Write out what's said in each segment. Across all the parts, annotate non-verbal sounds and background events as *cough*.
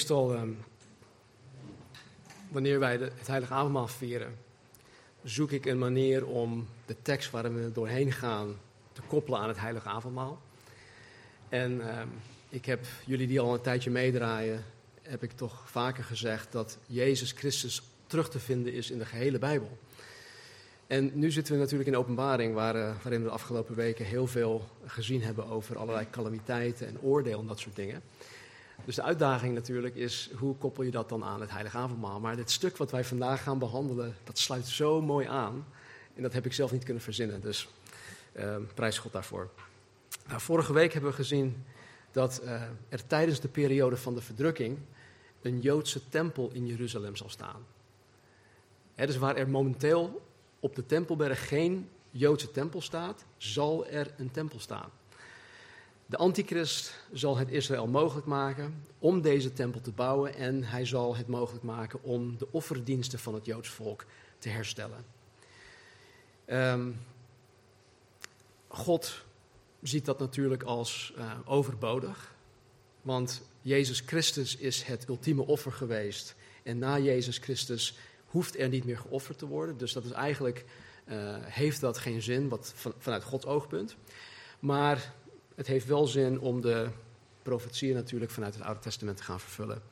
Meestal, ehm, wanneer wij het Heilige Avondmaal vieren, zoek ik een manier om de tekst waar we doorheen gaan te koppelen aan het Heilige Avondmaal. En ehm, ik heb jullie die al een tijdje meedraaien, heb ik toch vaker gezegd dat Jezus Christus terug te vinden is in de gehele Bijbel. En nu zitten we natuurlijk in openbaring, waar, uh, waarin we de afgelopen weken heel veel gezien hebben over allerlei calamiteiten en oordeel en dat soort dingen. Dus de uitdaging natuurlijk is, hoe koppel je dat dan aan het Heilige Avondmaal? Maar dit stuk wat wij vandaag gaan behandelen, dat sluit zo mooi aan. En dat heb ik zelf niet kunnen verzinnen, dus uh, prijs God daarvoor. Nou, vorige week hebben we gezien dat uh, er tijdens de periode van de verdrukking een Joodse tempel in Jeruzalem zal staan. He, dus waar er momenteel op de Tempelberg geen Joodse tempel staat, zal er een tempel staan. De antichrist zal het Israël mogelijk maken om deze tempel te bouwen en hij zal het mogelijk maken om de offerdiensten van het Joods volk te herstellen. Um, God ziet dat natuurlijk als uh, overbodig, want Jezus Christus is het ultieme offer geweest en na Jezus Christus hoeft er niet meer geofferd te worden. Dus dat is eigenlijk, uh, heeft dat geen zin wat, van, vanuit Gods oogpunt. Maar het heeft wel zin om de profetieën natuurlijk vanuit het Oude Testament te gaan vervullen.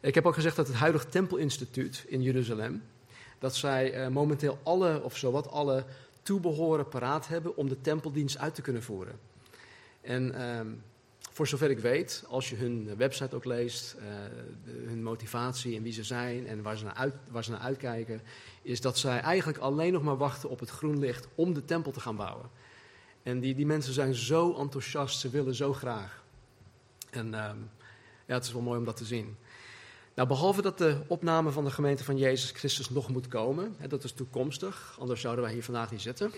Ik heb ook gezegd dat het huidige Tempelinstituut in Jeruzalem, dat zij uh, momenteel alle, of zowat alle, toebehoren paraat hebben om de tempeldienst uit te kunnen voeren. En uh, voor zover ik weet, als je hun website ook leest, de, hun motivatie en wie ze zijn en waar ze, naar waar ze naar uitkijken, is dat zij eigenlijk alleen nog maar wachten op het groen licht om de tempel te gaan bouwen. En die, die mensen zijn zo enthousiast, ze willen zo graag. En uh, ja, het is wel mooi om dat te zien. Nou, behalve dat de opname van de gemeente van Jezus Christus nog moet komen, hè, dat is toekomstig, anders zouden wij hier vandaag niet zitten,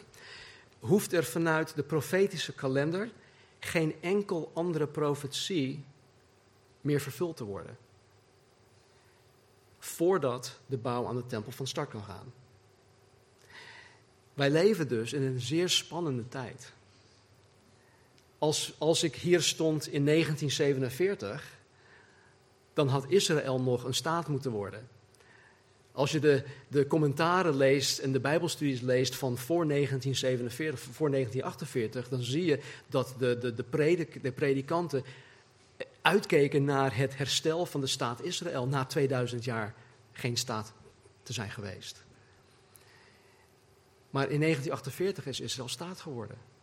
hoeft er vanuit de profetische kalender geen enkel andere profetie meer vervuld te worden. Voordat de bouw aan de tempel van start kan gaan. Wij leven dus in een zeer spannende tijd. Als, als ik hier stond in 1947, dan had Israël nog een staat moeten worden. Als je de, de commentaren leest en de Bijbelstudies leest van voor 1947, voor 1948, dan zie je dat de, de, de, predik, de predikanten uitkeken naar het herstel van de staat Israël na 2000 jaar geen staat te zijn geweest. Maar in 1948 is Israël staat geworden.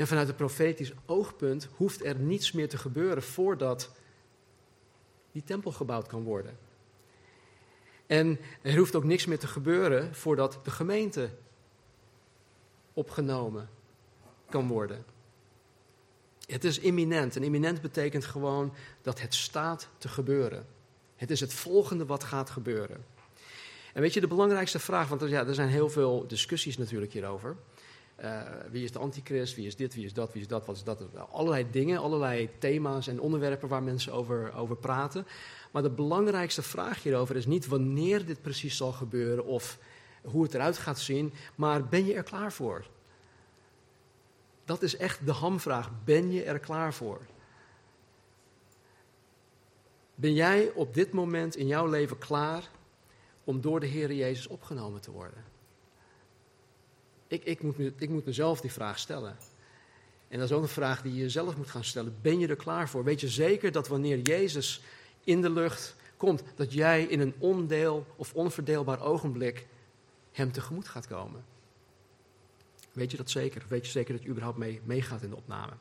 En vanuit het profetisch oogpunt hoeft er niets meer te gebeuren voordat die tempel gebouwd kan worden. En er hoeft ook niks meer te gebeuren voordat de gemeente opgenomen kan worden. Het is imminent. En imminent betekent gewoon dat het staat te gebeuren. Het is het volgende wat gaat gebeuren. En weet je, de belangrijkste vraag, want er, ja, er zijn heel veel discussies natuurlijk hierover. Uh, wie is de antichrist, wie is dit, wie is dat, wie is dat, wat is dat. Allerlei dingen, allerlei thema's en onderwerpen waar mensen over, over praten. Maar de belangrijkste vraag hierover is niet wanneer dit precies zal gebeuren of hoe het eruit gaat zien, maar ben je er klaar voor? Dat is echt de hamvraag. Ben je er klaar voor? Ben jij op dit moment in jouw leven klaar om door de Heer Jezus opgenomen te worden? Ik, ik, moet, ik moet mezelf die vraag stellen. En dat is ook een vraag die je jezelf moet gaan stellen. Ben je er klaar voor? Weet je zeker dat wanneer Jezus in de lucht komt, dat jij in een ondeel of onverdeelbaar ogenblik hem tegemoet gaat komen? Weet je dat zeker? Weet je zeker dat je überhaupt mee, meegaat in de opname?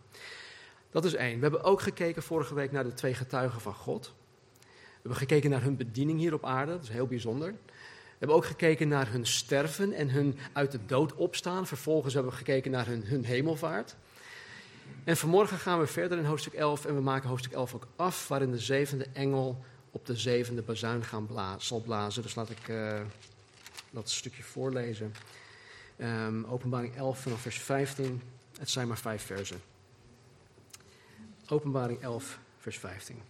Dat is één. We hebben ook gekeken vorige week naar de twee getuigen van God. We hebben gekeken naar hun bediening hier op aarde, dat is heel bijzonder. We hebben ook gekeken naar hun sterven en hun uit de dood opstaan. Vervolgens hebben we gekeken naar hun, hun hemelvaart. En vanmorgen gaan we verder in hoofdstuk 11 en we maken hoofdstuk 11 ook af, waarin de zevende engel op de zevende bazuin gaan blazen, zal blazen. Dus laat ik uh, dat stukje voorlezen. Um, openbaring 11 vanaf vers 15. Het zijn maar vijf versen. Openbaring 11, vers 15.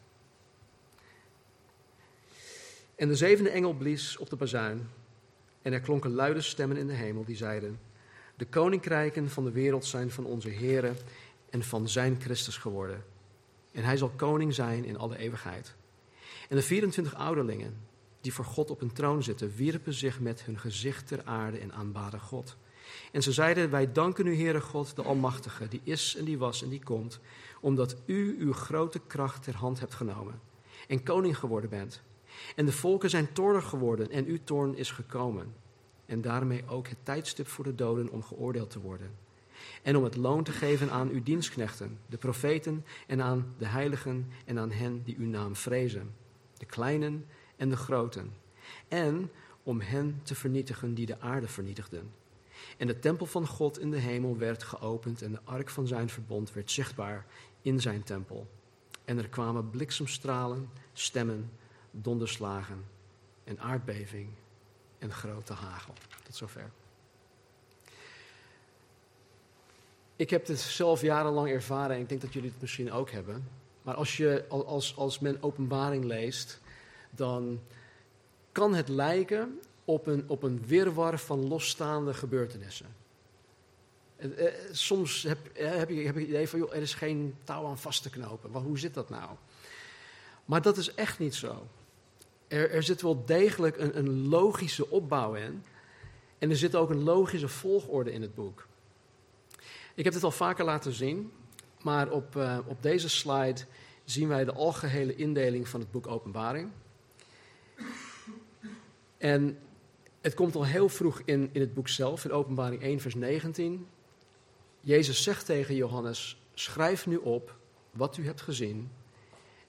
En de zevende engel blies op de bazuin. En er klonken luide stemmen in de hemel die zeiden: De koninkrijken van de wereld zijn van onze Here en van zijn Christus geworden. En hij zal koning zijn in alle eeuwigheid. En de 24 ouderlingen, die voor God op een troon zitten, wierpen zich met hun gezicht ter aarde en aanbaden God. En ze zeiden: Wij danken u, Heere God, de Almachtige, die is en die was en die komt, omdat u uw grote kracht ter hand hebt genomen en koning geworden bent. En de volken zijn toornig geworden en uw toorn is gekomen. En daarmee ook het tijdstip voor de doden om geoordeeld te worden. En om het loon te geven aan uw dienstknechten, de profeten en aan de heiligen en aan hen die uw naam vrezen, de kleinen en de groten. En om hen te vernietigen die de aarde vernietigden. En de tempel van God in de hemel werd geopend en de ark van zijn verbond werd zichtbaar in zijn tempel. En er kwamen bliksemstralen, stemmen, donderslagen en aardbeving en grote hagel. Tot zover. Ik heb dit zelf jarenlang ervaren en ik denk dat jullie het misschien ook hebben. Maar als, je, als, als men openbaring leest, dan kan het lijken op een, op een wirwar van losstaande gebeurtenissen. Eh, soms heb, eh, heb, je, heb je het idee van, joh, er is geen touw aan vast te knopen. Maar hoe zit dat nou? Maar dat is echt niet zo. Er, zit wel degelijk een, een logische opbouw in. En er zit ook een logische volgorde in het boek. Ik heb dit al vaker laten zien, maar op, uh, op deze slide zien wij de algehele indeling van het boek Openbaring. En het komt al heel vroeg in, in het boek zelf, in Openbaring 1, vers 19. Jezus zegt tegen Johannes: Schrijf nu op wat u hebt gezien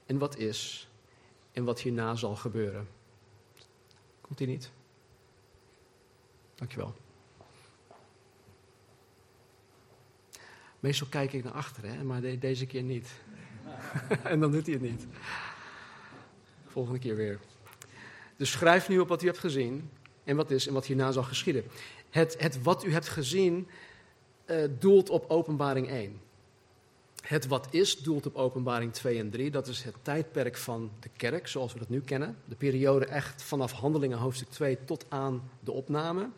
en wat is en wat hierna zal gebeuren. Komt hij niet? Dankjewel. Meestal kijk ik naar achteren, hè, maar deze keer niet. *laughs* en dan doet hij het niet. Volgende keer weer. Dus schrijf nu op wat u hebt gezien en wat is en wat hierna zal geschieden. Het, het wat u hebt gezien uh, doelt op openbaring 1. Het wat is doelt op openbaring 2 en 3. Dat is het tijdperk van de kerk zoals we dat nu kennen. De periode echt vanaf handelingen hoofdstuk 2 tot aan de opname.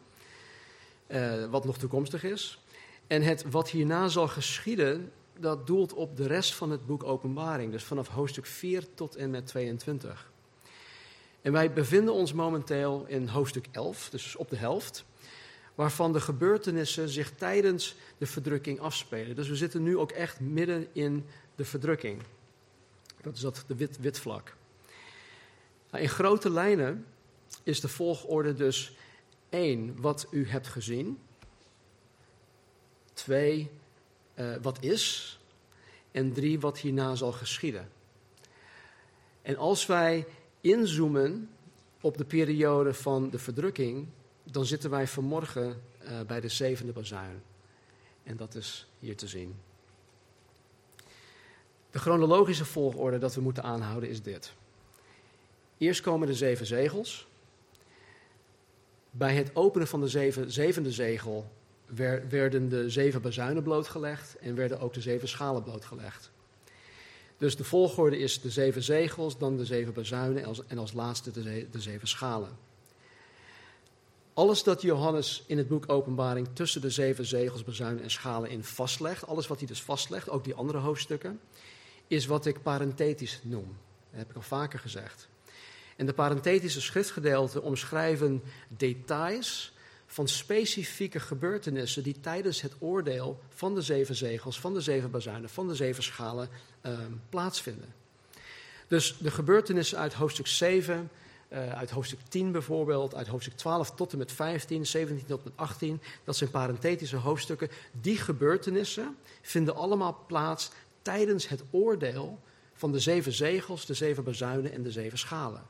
Uh, wat nog toekomstig is. En het wat hierna zal geschieden, dat doelt op de rest van het boek Openbaring. Dus vanaf hoofdstuk 4 tot en met 22. En wij bevinden ons momenteel in hoofdstuk 11, dus op de helft, waarvan de gebeurtenissen zich tijdens de verdrukking afspelen. Dus we zitten nu ook echt midden in de verdrukking. Dat is dat de wit, wit vlak. Nou, in grote lijnen is de volgorde dus één, wat u hebt gezien. Twee, uh, wat is. En drie, wat hierna zal geschieden. En als wij inzoomen op de periode van de verdrukking, dan zitten wij vanmorgen uh, bij de zevende bazuin. En dat is hier te zien. De chronologische volgorde dat we moeten aanhouden is dit. Eerst komen de zeven zegels. Bij het openen van de zeven, zevende zegel werden de zeven bazuinen blootgelegd en werden ook de zeven schalen blootgelegd. Dus de volgorde is de zeven zegels, dan de zeven bazuinen en als, en als laatste de zeven schalen. Alles dat Johannes in het boek Openbaring tussen de zeven zegels, bazuinen en schalen in vastlegt, alles wat hij dus vastlegt, ook die andere hoofdstukken, is wat ik parenthetisch noem. Dat heb ik al vaker gezegd. En de parenthetische schriftgedeelten omschrijven details van specifieke gebeurtenissen die tijdens het oordeel van de zeven zegels, van de zeven bazuinen, van de zeven schalen uh, plaatsvinden. Dus de gebeurtenissen uit hoofdstuk 7, eh, uit hoofdstuk 10 bijvoorbeeld, uit hoofdstuk 12 tot en met 15, 17 tot en met 18, dat zijn parenthetische hoofdstukken. Die gebeurtenissen vinden allemaal plaats tijdens het oordeel van de zeven zegels, de zeven bazuinen en de zeven schalen.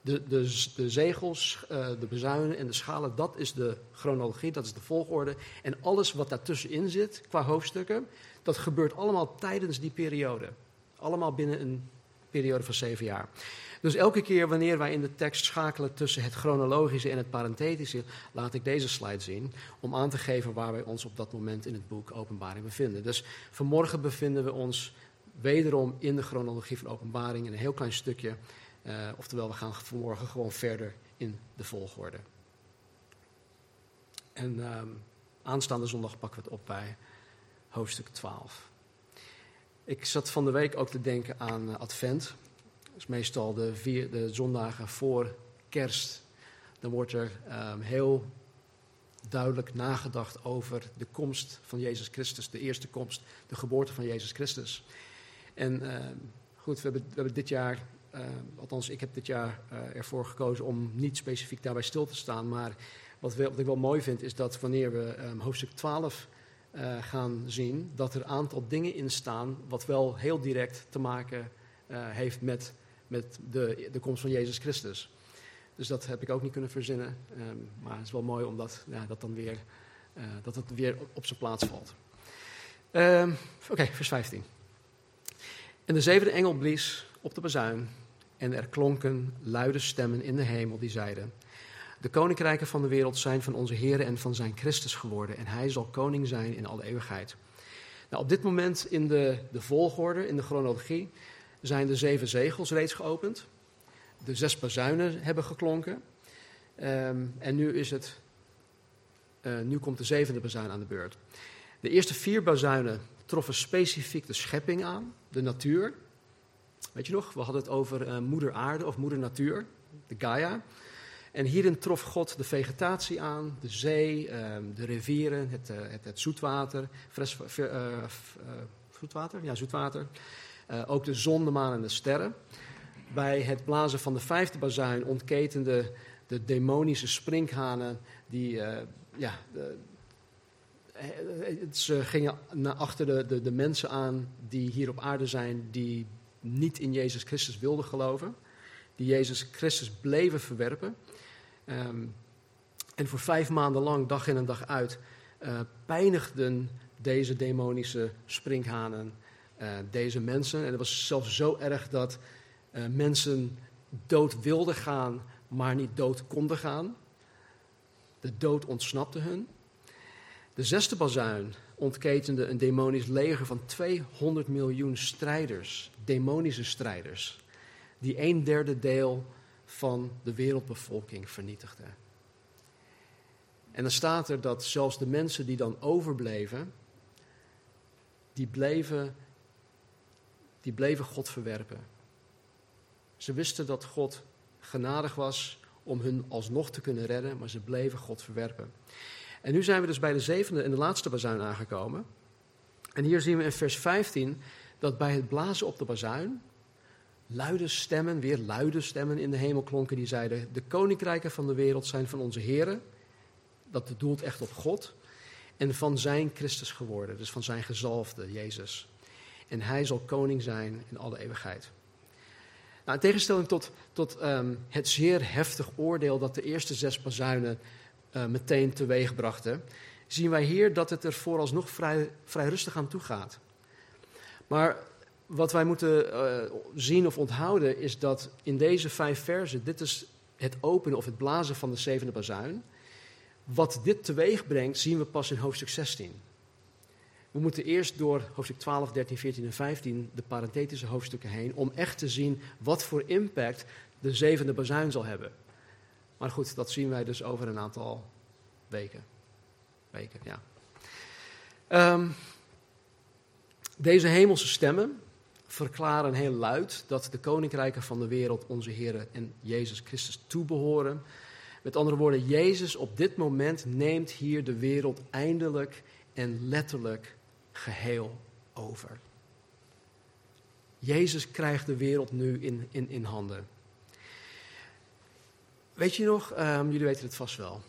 De, de, de zegels, uh, de bezuinen en de schalen, dat is de chronologie, dat is de volgorde. En alles wat daartussenin zit, qua hoofdstukken, dat gebeurt allemaal tijdens die periode. Allemaal binnen een periode van zeven jaar. Dus elke keer wanneer wij in de tekst schakelen tussen het chronologische en het parenthetische, laat ik deze slide zien om aan te geven waar wij ons op dat moment in het boek Openbaring bevinden. Dus vanmorgen bevinden we ons wederom in de chronologie van Openbaring in een heel klein stukje. Uh, oftewel, we gaan vanmorgen gewoon verder in de volgorde. En uh, aanstaande zondag pakken we het op bij hoofdstuk 12. Ik zat van de week ook te denken aan uh, Advent. Is meestal de, vier, de zondagen voor kerst. Dan wordt er ehm, heel duidelijk nagedacht over de komst van Jezus Christus, de eerste komst, de geboorte van Jezus Christus. En ehm, goed, we hebben, we hebben dit jaar, ehm, althans ik heb dit jaar uh, ervoor gekozen om niet specifiek daarbij stil te staan, maar wat, wat ik wel mooi vind is dat wanneer we hoofdstuk 12 uh, gaan zien, dat er een aantal dingen in staan wat wel heel direct te maken uh, heeft met, met de, de komst van Jezus Christus. Dus dat heb ik ook niet kunnen verzinnen. Um, maar het is wel mooi omdat ja, dat, dan weer, uh, dat het weer op zijn plaats valt. Um, Oké, vers 15. En de zevende engel blies op de bazuin en er klonken luide stemmen in de hemel die zeiden... De koninkrijken van de wereld zijn van onze Heer en van zijn Christus geworden. En hij zal koning zijn in alle eeuwigheid. Nou, op dit moment in de, de volgorde, in de chronologie, zijn de zeven zegels reeds geopend. De zes bazuinen hebben geklonken. Um, en nu, is het, uh, nu komt de zevende bazuin aan de beurt. De eerste vier bazuinen troffen specifiek de schepping aan, de natuur. Weet je nog, we hadden het over uh, moeder aarde of moeder natuur, de Gaia. En hierin trof God de vegetatie aan, de zee, ehm, de rivieren, het, eh, het, het zoetwater, zoetwater, ja, zoetwater. Uh, ook de zon, de maan en de sterren. Bij het blazen van de vijfde bazuin ontketenden de demonische sprinkhanen die, ja, de, ze gingen naar achter de, de, mensen aan die hier op aarde zijn, die niet in Jezus Christus wilden geloven, die Jezus Christus bleven verwerpen. Um, en voor vijf maanden lang, dag in en dag uit, uh, pijnigden deze demonische sprinkhanen deze mensen. En het was zelfs zo erg dat uh, mensen dood wilden gaan, maar niet dood konden gaan. De dood ontsnapte hun. De zesde bazuin ontketende een demonisch leger van 200 miljoen strijders, demonische strijders, die een derde deel van de wereldbevolking vernietigde. En dan staat er dat zelfs de mensen die dan overbleven, die bleven, die bleven God verwerpen. Ze wisten dat God genadig was om hun alsnog te kunnen redden, maar ze bleven God verwerpen. En nu zijn we dus bij de zevende en de laatste bazuin aangekomen. En hier zien we in vers 15 dat bij het blazen op de bazuin luide stemmen, weer luide stemmen in de hemel klonken die zeiden: De koninkrijken van de wereld zijn van onze Heren. Dat doelt echt op God. En van zijn Christus geworden, dus van zijn gezalfde, Jezus. En hij zal koning zijn in alle eeuwigheid. Nou, in tegenstelling tot, tot um, het zeer heftig oordeel dat de eerste zes bazuinen uh, meteen teweeg brachten, zien wij hier dat het er vooralsnog vrij, vrij rustig aan toe gaat. Maar wat wij moeten uh, zien of onthouden is dat in deze vijf versen, dit is het openen of het blazen van de zevende bazuin. Wat dit teweeg brengt, zien we pas in hoofdstuk 16. We moeten eerst door hoofdstuk 12, 13, 14 en 15, de parenthetische hoofdstukken heen, om echt te zien wat voor impact de zevende bazuin zal hebben. Maar goed, dat zien wij dus over een aantal weken. Weken, ja. Um, deze hemelse stemmen, verklaren heel luid dat de koninkrijken van de wereld onze Heer en Jezus Christus toebehoren. Met andere woorden, Jezus op dit moment neemt hier de wereld eindelijk en letterlijk geheel over. Jezus krijgt de wereld nu in, in, in handen. Weet je nog, um, jullie weten het vast wel.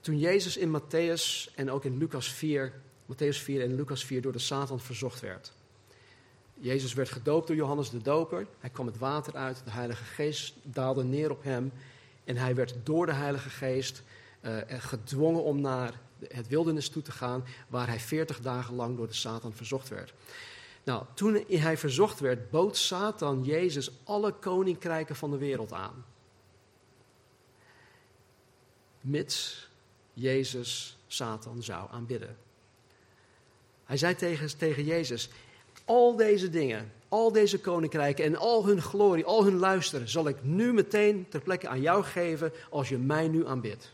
Toen Jezus in Matthäus en ook in Lucas 4, Matthäus 4 en Lucas 4 door de Satan verzocht werd. Jezus werd gedoopt door Johannes de Doper. Hij kwam het water uit, de Heilige Geest daalde neer op hem. En hij werd door de Heilige Geest uh, gedwongen om naar het wildernis toe te gaan, waar hij veertig dagen lang door de Satan verzocht werd. Nou, toen hij verzocht werd, bood Satan Jezus alle koninkrijken van de wereld aan. Mits Jezus Satan zou aanbidden. Hij zei tegen, tegen Jezus: al deze dingen, al deze koninkrijken en al hun glorie, al hun luisteren, zal ik nu meteen ter plekke aan jou geven als je mij nu aanbidt.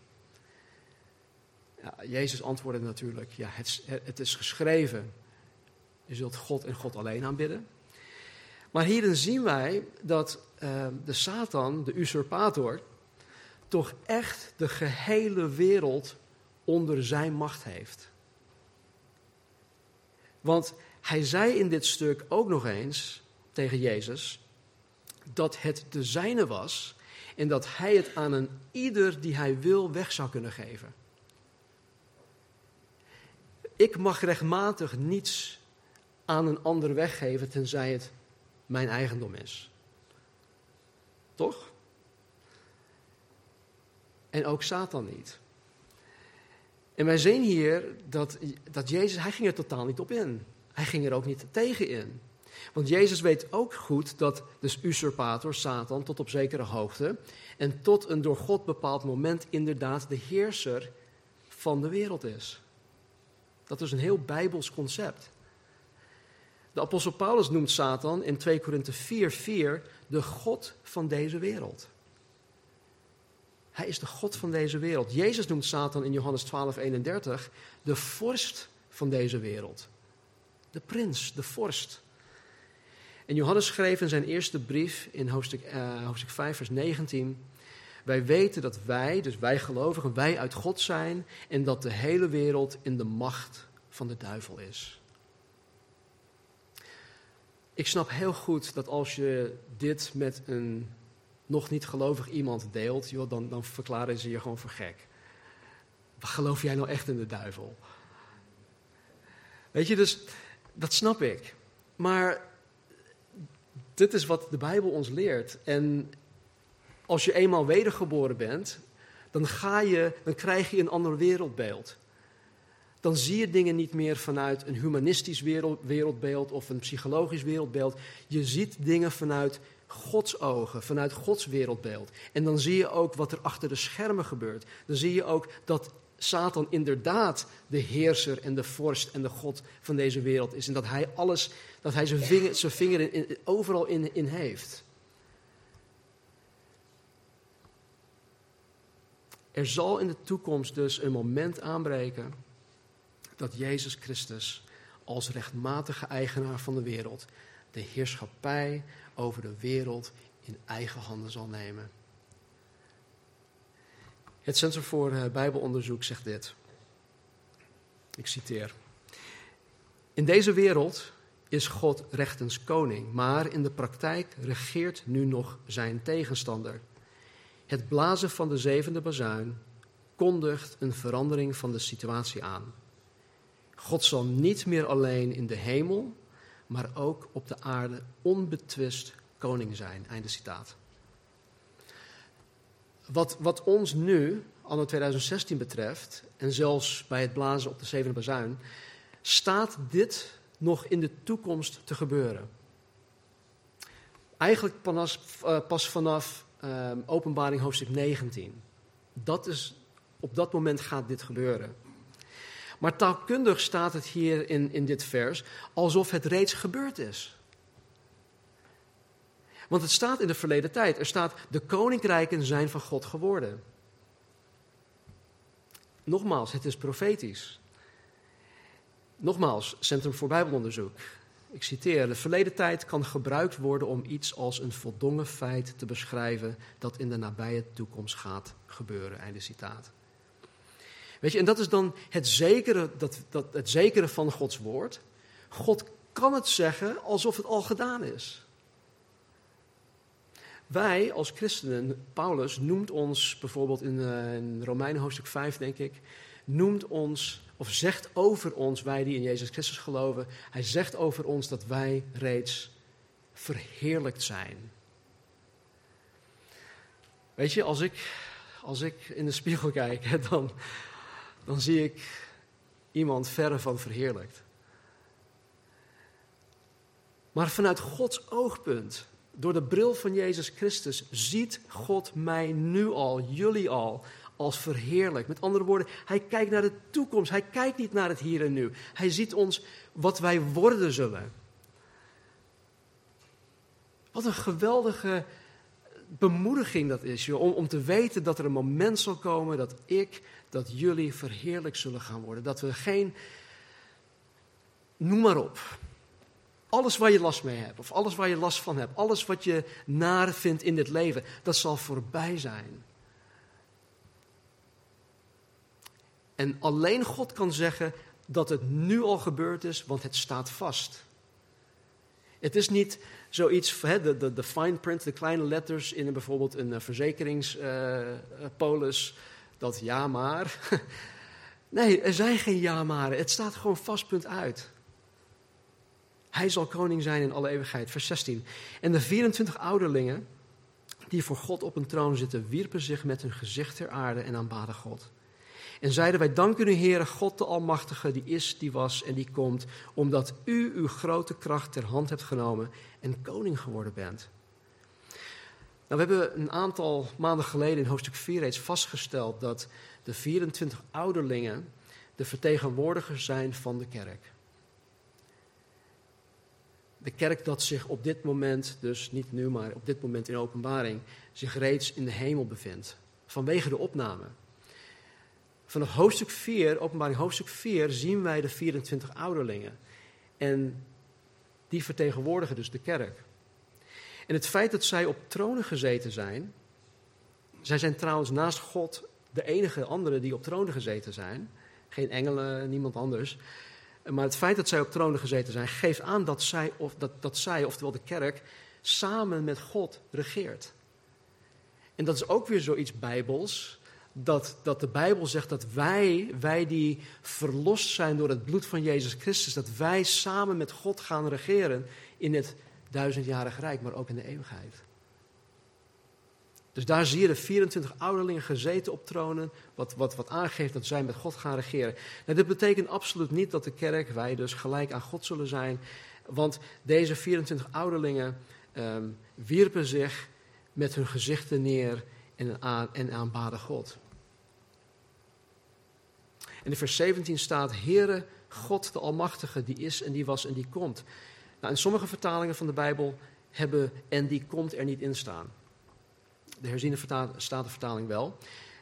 Ja, Jezus antwoordde natuurlijk, ja, het, het is geschreven. Je zult God en God alleen aanbidden. Maar hierin zien wij dat uh, de Satan, de usurpator, toch echt de gehele wereld onder zijn macht heeft. Want hij zei in dit stuk ook nog eens tegen Jezus dat het de zijne was en dat hij het aan een ieder die hij wil weg zou kunnen geven. Ik mag rechtmatig niets aan een ander weggeven tenzij het mijn eigendom is. Toch? En ook Satan niet. En wij zien hier dat, dat Jezus, hij ging er totaal niet op in. Hij ging er ook niet tegen in. Want Jezus weet ook goed dat de usurpator, Satan, tot op zekere hoogte en tot een door God bepaald moment inderdaad de heerser van de wereld is. Dat is een heel bijbels concept. De apostel Paulus noemt Satan in 2 Korinthe 4:4 de god van deze wereld. Hij is de god van deze wereld. Jezus noemt Satan in Johannes 12:31 de vorst van deze wereld. De prins, de vorst. En Johannes schreef in zijn eerste brief in hoofdstuk, uh, hoofdstuk 5, vers 19. Wij weten dat wij, dus wij gelovigen, wij uit God zijn en dat de hele wereld in de macht van de duivel is. Ik snap heel goed dat als je dit met een nog niet gelovig iemand deelt, joh, dan, dan verklaren ze je gewoon voor gek. Geloof jij nou echt in de duivel? Weet je, dus dat snap ik. Maar dit is wat de Bijbel ons leert. En als je eenmaal wedergeboren bent, dan, ga je, dan krijg je een ander wereldbeeld. Dan zie je dingen niet meer vanuit een humanistisch wereld, wereldbeeld of een psychologisch wereldbeeld. Je ziet dingen vanuit Gods ogen, vanuit Gods wereldbeeld. En dan zie je ook wat er achter de schermen gebeurt. Dan zie je ook dat Satan inderdaad de heerser en de vorst en de God van deze wereld is. En dat hij alles, dat hij zijn vinger, zijn vinger in, overal in, in heeft. Er zal in de toekomst dus een moment aanbreken dat Jezus Christus als rechtmatige eigenaar van de wereld de heerschappij over de wereld in eigen handen zal nemen. Het Centrum voor eh, Bijbelonderzoek zegt dit. Ik citeer. In deze wereld is God rechtens koning, maar in de praktijk regeert nu nog zijn tegenstander. Het blazen van de zevende bazuin kondigt een verandering van de situatie aan. God zal niet meer alleen in de hemel, maar ook op de aarde onbetwist koning zijn. Einde citaat. Wat, wat ons nu, anno 2016 betreft, en zelfs bij het blazen op de zevende bazuin, staat dit nog in de toekomst te gebeuren. Eigenlijk pas, uh, pas vanaf uh, openbaring hoofdstuk 19. Dat is, op dat moment gaat dit gebeuren. Maar taalkundig staat het hier in, in dit vers alsof het reeds gebeurd is. Want het staat in de verleden tijd. Er staat, de koninkrijken zijn van God geworden. Nogmaals, het is profetisch. Nogmaals, Centrum voor Bijbelonderzoek. Ik citeer, de verleden tijd kan gebruikt worden om iets als een voldongen feit te beschrijven dat in de nabije toekomst gaat gebeuren. Einde citaat. Weet je, en dat is dan het zekere, dat, dat, het zekere van Gods woord. God kan het zeggen alsof het al gedaan is. Wij als christenen, Paulus noemt ons bijvoorbeeld in, uh, in Romeinen hoofdstuk 5, denk ik, noemt ons, of zegt over ons, wij die in Jezus Christus geloven, hij zegt over ons dat wij reeds verheerlijkt zijn. Weet je, als ik, als ik in de spiegel *laughs* kijk, dan, dan zie ik iemand verre van verheerlijkt. Maar vanuit Gods oogpunt door de bril van Jezus Christus ziet God mij nu al, jullie al, als verheerlijk. Met andere woorden, hij kijkt naar de toekomst. Hij kijkt niet naar het hier en nu. Hij ziet ons wat wij worden zullen. Wat een geweldige bemoediging dat is, om, om te weten dat er een moment zal komen dat ik, dat jullie verheerlijk zullen gaan worden. Dat we geen, noem maar op, Alles waar je last mee hebt, of alles waar je last van hebt, alles wat je naar vindt in dit leven, dat zal voorbij zijn. En alleen God kan zeggen dat het nu al gebeurd is, want het staat vast. Het is niet zoiets, de, de, fine print, de kleine letters in bijvoorbeeld een eh, verzekeringspolis, dat ja maar. *laughs* Nee, er zijn geen ja maar. Het staat gewoon vast punt uit. Hij zal koning zijn in alle eeuwigheid. Vers 16. En de 24 ouderlingen die voor God op een troon zitten, wierpen zich met hun gezicht ter aarde en aanbaden God. En zeiden wij danken u, Heere God de Almachtige, die is, die was en die komt, omdat u uw grote kracht ter hand hebt genomen en koning geworden bent. Nou, we hebben een aantal maanden geleden in hoofdstuk 4 reeds vastgesteld dat de 24 ouderlingen de vertegenwoordigers zijn van de kerk. De kerk dat zich op dit moment, dus niet nu, maar op dit moment in openbaring, zich reeds in de hemel bevindt. Vanwege de opname. Vanaf hoofdstuk 4, openbaring hoofdstuk 4, zien wij de 24 ouderlingen. En die vertegenwoordigen dus de kerk. En het feit dat zij op tronen gezeten zijn. Zij zijn trouwens naast God de enige andere die op tronen gezeten zijn. Geen engelen, niemand anders. Maar het feit dat zij op tronen gezeten zijn, geeft aan dat zij, of, dat, dat zij, oftewel de kerk, samen met God regeert. En dat is ook weer zoiets bijbels. Dat, dat de Bijbel zegt dat wij, wij die verlost zijn door het bloed van Jezus Christus, dat wij samen met God gaan regeren in het duizendjarig rijk, maar ook in de eeuwigheid. Dus daar zie je de 24 ouderlingen gezeten op tronen, wat, wat, wat aangeeft dat zij met God gaan regeren. Nou, dit betekent absoluut niet dat de kerk, wij dus gelijk aan God zullen zijn, want deze 24 ouderlingen um, wierpen zich met hun gezichten neer en, aan, en aanbaden God. En in vers 17 staat, Heere God de Almachtige, die is en die was en die komt. Nou, in sommige vertalingen van de Bijbel hebben en die komt er niet in staan. De herziene statenvertaling wel.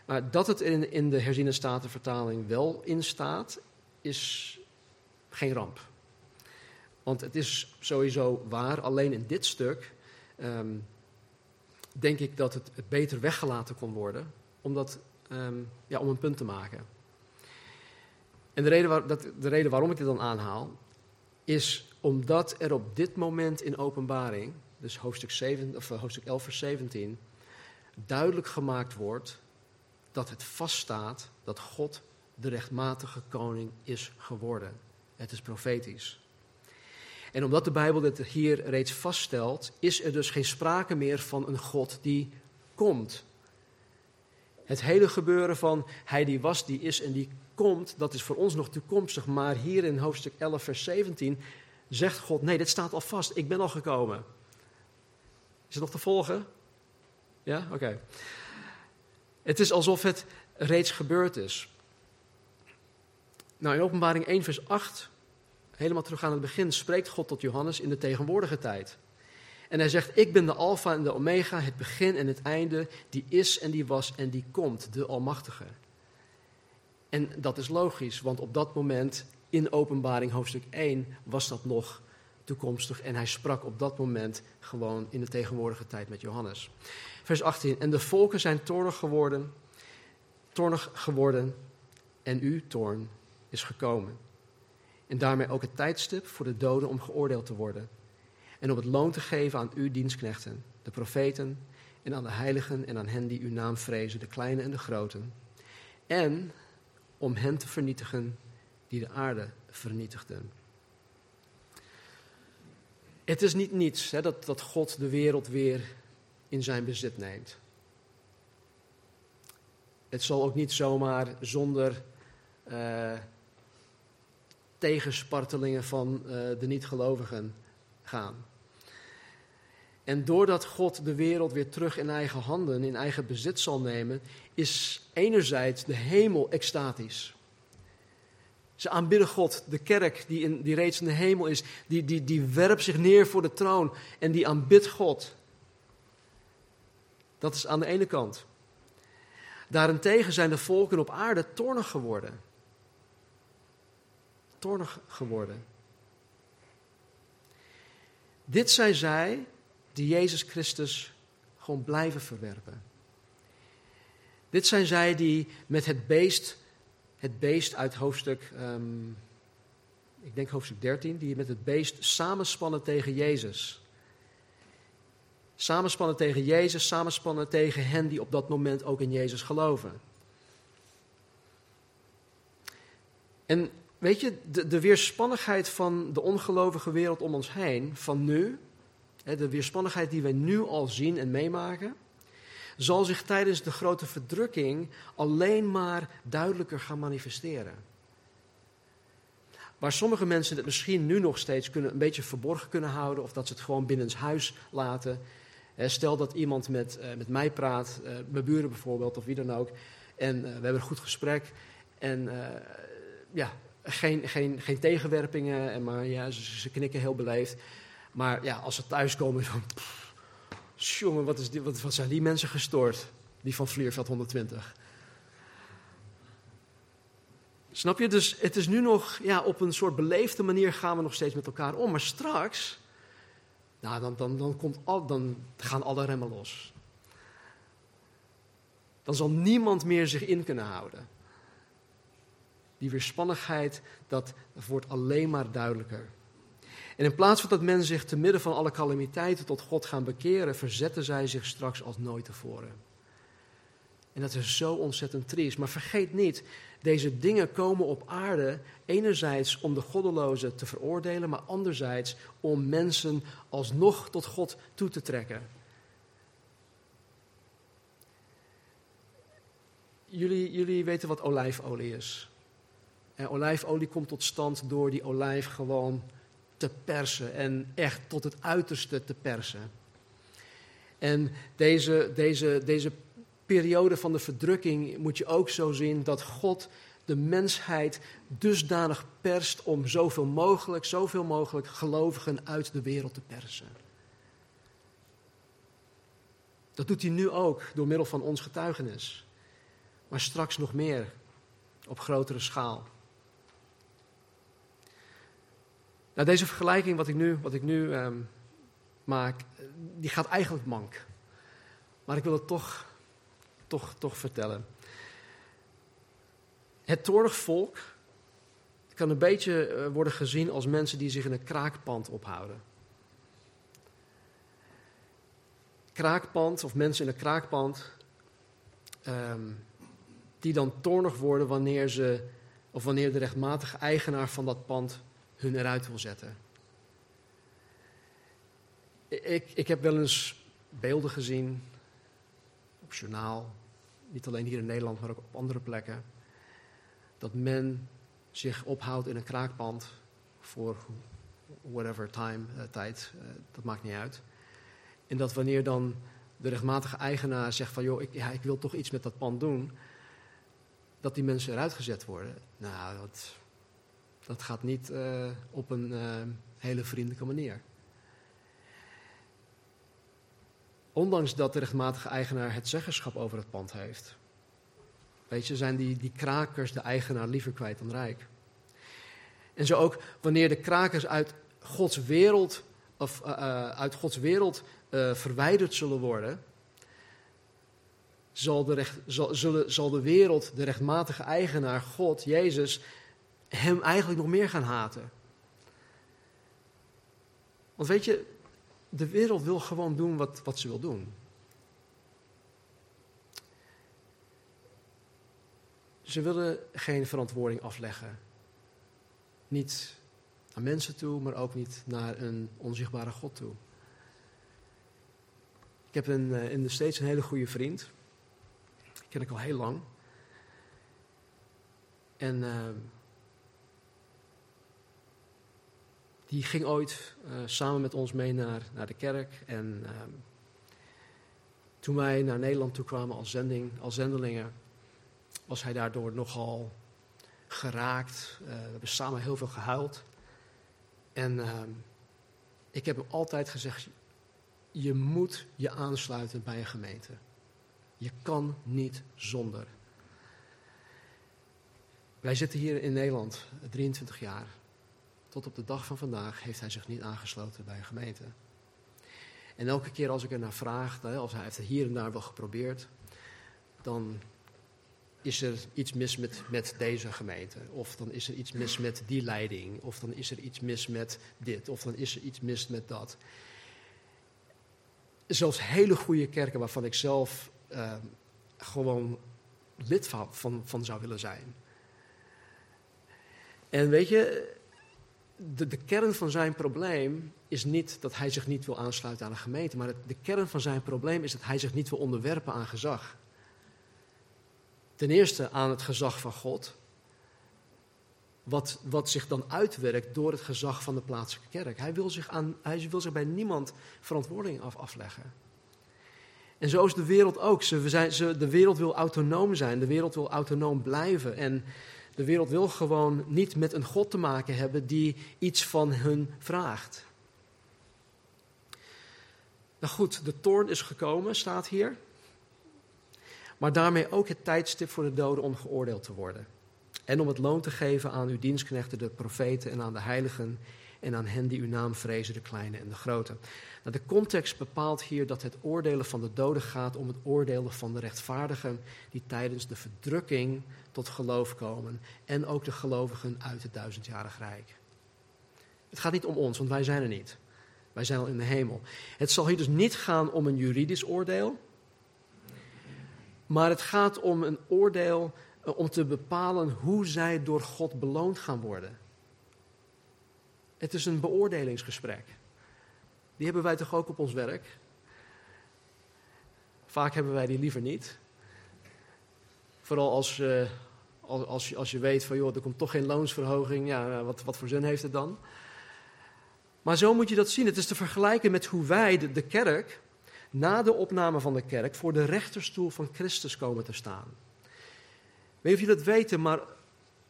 Maar dat het in, de herziene statenvertaling wel in staat, is geen ramp. Want het is sowieso waar, alleen in dit stuk um, denk ik dat het, beter weggelaten kon worden, omdat, um, ja, om een punt te maken. En de reden, waar, dat, de reden waarom ik dit dan aanhaal, is omdat er op dit moment in openbaring, dus hoofdstuk, 7, of eh, hoofdstuk 11 vers 17, duidelijk gemaakt wordt dat het vaststaat dat God de rechtmatige koning is geworden. Het is profetisch. En omdat de Bijbel dit hier reeds vaststelt, is er dus geen sprake meer van een God die komt. Het hele gebeuren van hij die was, die is en die komt, dat is voor ons nog toekomstig. Maar hier in hoofdstuk 11, vers 17 zegt God: nee, dit staat al vast, ik ben al gekomen. Is het nog te volgen? Ja, oké. Het is alsof het reeds gebeurd is. Nou, in Openbaring 1, vers 8, helemaal terug aan het begin, spreekt God tot Johannes in de tegenwoordige tijd. En hij zegt: Ik ben de Alpha en de Omega, het begin en het einde, die is en die was en die komt, de Almachtige. En dat is logisch, want op dat moment in Openbaring hoofdstuk 1 was dat nog toekomstig en hij sprak op dat moment gewoon in de tegenwoordige tijd met Johannes. Vers 18. En de volken zijn toornig geworden, toornig geworden en uw toorn is gekomen. En daarmee ook het tijdstip voor de doden om geoordeeld te worden. En om het loon te geven aan uw dienstknechten, de profeten, en aan de heiligen en aan hen die uw naam vrezen, de kleine en de groten. En om hen te vernietigen die de aarde vernietigden. Het is niet niets hè, dat, dat God de wereld weer in zijn bezit neemt. Het zal ook niet zomaar zonder uh, tegenspartelingen van uh, de niet-gelovigen gaan. En doordat God de wereld weer terug in eigen handen, in eigen bezit zal nemen, is enerzijds de hemel extatisch. Ze aanbidden God, de kerk die, in, die reeds in de hemel is, die, die, die werpt zich neer voor de troon en die aanbidt God. Dat is aan de ene kant. Daarentegen zijn de volken op aarde toornig geworden. Toornig geworden. Dit zijn zij die Jezus Christus gewoon blijven verwerpen. Dit zijn zij die met het beest, het beest uit hoofdstuk, um, ik denk hoofdstuk 13, die met het beest samenspannen tegen Jezus. Samenspannen tegen Jezus, samenspannen tegen hen die op dat moment ook in Jezus geloven. En weet je, de, de weerspannigheid van de ongelovige wereld om ons heen, van nu, de weerspannigheid die wij nu al zien en meemaken, zal zich tijdens de grote verdrukking alleen maar duidelijker gaan manifesteren. Waar sommige mensen het misschien nu nog steeds kunnen, een beetje verborgen kunnen houden, of dat ze het gewoon binnen huis laten. Stel dat iemand met, eh, met mij praat, eh, mijn buren bijvoorbeeld, of wie dan ook, en eh, we hebben een goed gesprek. En ja, geen, geen, geen tegenwerpingen, en maar ja, ze knikken heel beleefd. Maar ja, als ze thuiskomen, dan. jongen, wat, wat zijn die mensen gestoord? Die van Vlierveld 120. Snap je? Dus het is nu nog, ja, op een soort beleefde manier gaan we nog steeds met elkaar om. Maar straks, nou, dan, dan, dan, komt al, dan gaan alle remmen los. Dan zal niemand meer zich in kunnen houden. Die weerspannigheid, dat wordt alleen maar duidelijker. En in plaats van dat men zich te midden van alle calamiteiten tot God gaan bekeren, verzetten zij zich straks als nooit tevoren. En dat is zo ontzettend triest. Maar vergeet niet, deze dingen komen op aarde enerzijds om de goddelozen te veroordelen, maar anderzijds om mensen alsnog tot God toe te trekken. Jullie, jullie weten wat olijfolie is. En olijfolie komt tot stand door die olijf gewoon te persen en echt tot het uiterste te persen. En deze, deze, deze periode van de verdrukking moet je ook zo zien dat God de mensheid dusdanig perst om zoveel mogelijk, zoveel mogelijk gelovigen uit de wereld te persen. Dat doet hij nu ook door middel van ons getuigenis. Maar straks nog meer, op grotere schaal. Nou, deze vergelijking wat ik nu, wat ik nu ehm, maak, die gaat eigenlijk mank. Maar ik wil het toch, toch, toch vertellen. Het toornig volk kan een beetje eh, worden gezien als mensen die zich in een kraakpand ophouden. Kraakpand of mensen in een kraakpand ehm, die dan toornig worden wanneer ze of wanneer de rechtmatige eigenaar van dat pand hun eruit wil zetten. Ik, ik heb wel eens beelden gezien op journaal, niet alleen hier in Nederland, maar ook op andere plekken, dat men zich ophoudt in een kraakpand voor whatever time, uh, tijd, uh, dat maakt niet uit. En dat wanneer dan de rechtmatige eigenaar zegt van, joh, ik, ja, ik wil toch iets met dat pand doen, dat die mensen eruit gezet worden. Nou, dat, dat gaat niet uh, op een uh, hele vriendelijke manier. Ondanks dat de rechtmatige eigenaar het zeggenschap over het pand heeft. Weet je, zijn die, die krakers de eigenaar liever kwijt dan rijk. En zo ook wanneer de krakers uit Gods wereld, of, uh, uit Gods wereld verwijderd zullen worden, zal de, recht, zal, zullen, zal de wereld, de rechtmatige eigenaar, God, Jezus, hem eigenlijk nog meer gaan haten. Want weet je, de wereld wil gewoon doen wat, wat ze wil doen. Ze willen geen verantwoording afleggen. Niet naar mensen toe, maar ook niet naar een onzichtbare God toe. Ik heb een, eh, in de steeds een hele goede vriend. Die ken ik al heel lang. En uh, die ging ooit uh, samen met ons mee naar, naar de kerk. En uh, toen wij naar Nederland toe kwamen als, zending, als zendelingen, was hij daardoor nogal geraakt. Uh, we hebben samen heel veel gehuild. En ehm, ik heb hem altijd gezegd: je moet je aansluiten bij een gemeente. Je kan niet zonder. Wij zitten hier in Nederland 23 jaar tot op de dag van vandaag heeft hij zich niet aangesloten bij een gemeente. En elke keer als ik er naar vraag, als hij heeft het hier en daar wel geprobeerd, dan is er iets mis met, met deze gemeente. Of dan is er iets mis met die leiding. Of dan is er iets mis met dit. Of dan is er iets mis met dat. Zelfs hele goede kerken waarvan ik zelf uh, gewoon lid van, van zou willen zijn. En weet je, de, de, kern van zijn probleem is niet dat hij zich niet wil aansluiten aan een gemeente, maar de kern van zijn probleem is dat hij zich niet wil onderwerpen aan gezag. Ten eerste aan het gezag van God, wat, wat zich dan uitwerkt door het gezag van de plaatselijke kerk. Hij wil zich, aan, hij wil zich bij niemand verantwoording af, afleggen. En zo is de wereld ook. Ze, we zijn, ze, de wereld wil autonoom zijn, de wereld wil autonoom blijven. En de wereld wil gewoon niet met een God te maken hebben die iets van hun vraagt. Nou goed, de toorn is gekomen, staat hier. Maar daarmee ook het tijdstip voor de doden om geoordeeld te worden. En om het loon te geven aan uw dienstknechten, de profeten en aan de heiligen en aan hen die uw naam vrezen, de kleine en de grote. Nou, de context bepaalt hier dat het oordelen van de doden gaat om het oordelen van de rechtvaardigen die tijdens de verdrukking tot geloof komen en ook de gelovigen uit het duizendjarig rijk. Het gaat niet om ons, want wij zijn er niet. Wij zijn al in de hemel. Het zal hier dus niet gaan om een juridisch oordeel, maar het gaat om een oordeel eh, om te bepalen hoe zij door God beloond gaan worden. Het is een beoordelingsgesprek. Die hebben wij toch ook op ons werk? Vaak hebben wij die liever niet. Vooral als, uh, als, als, je, als je weet van, joh, er komt toch geen loonsverhoging. Ja, wat, wat voor zin heeft het dan? Maar zo moet je dat zien. Het is te vergelijken met hoe wij, de, kerk, na de opname van de kerk, voor de rechterstoel van Christus komen te staan. Weet je of jullie dat weten, maar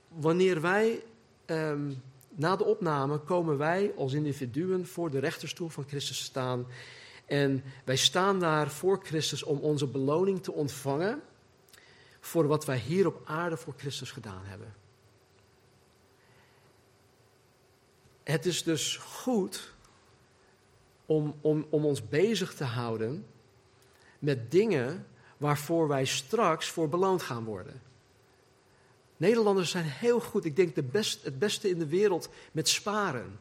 wanneer wij um, na de opname komen wij als individuen voor de rechterstoel van Christus staan. En wij staan daar voor Christus om onze beloning te ontvangen voor wat wij hier op aarde voor Christus gedaan hebben. Het is dus goed om, om, om ons bezig te houden met dingen waarvoor wij straks voor beloond gaan worden. Nederlanders zijn heel goed, ik denk de best, het beste in de wereld met sparen.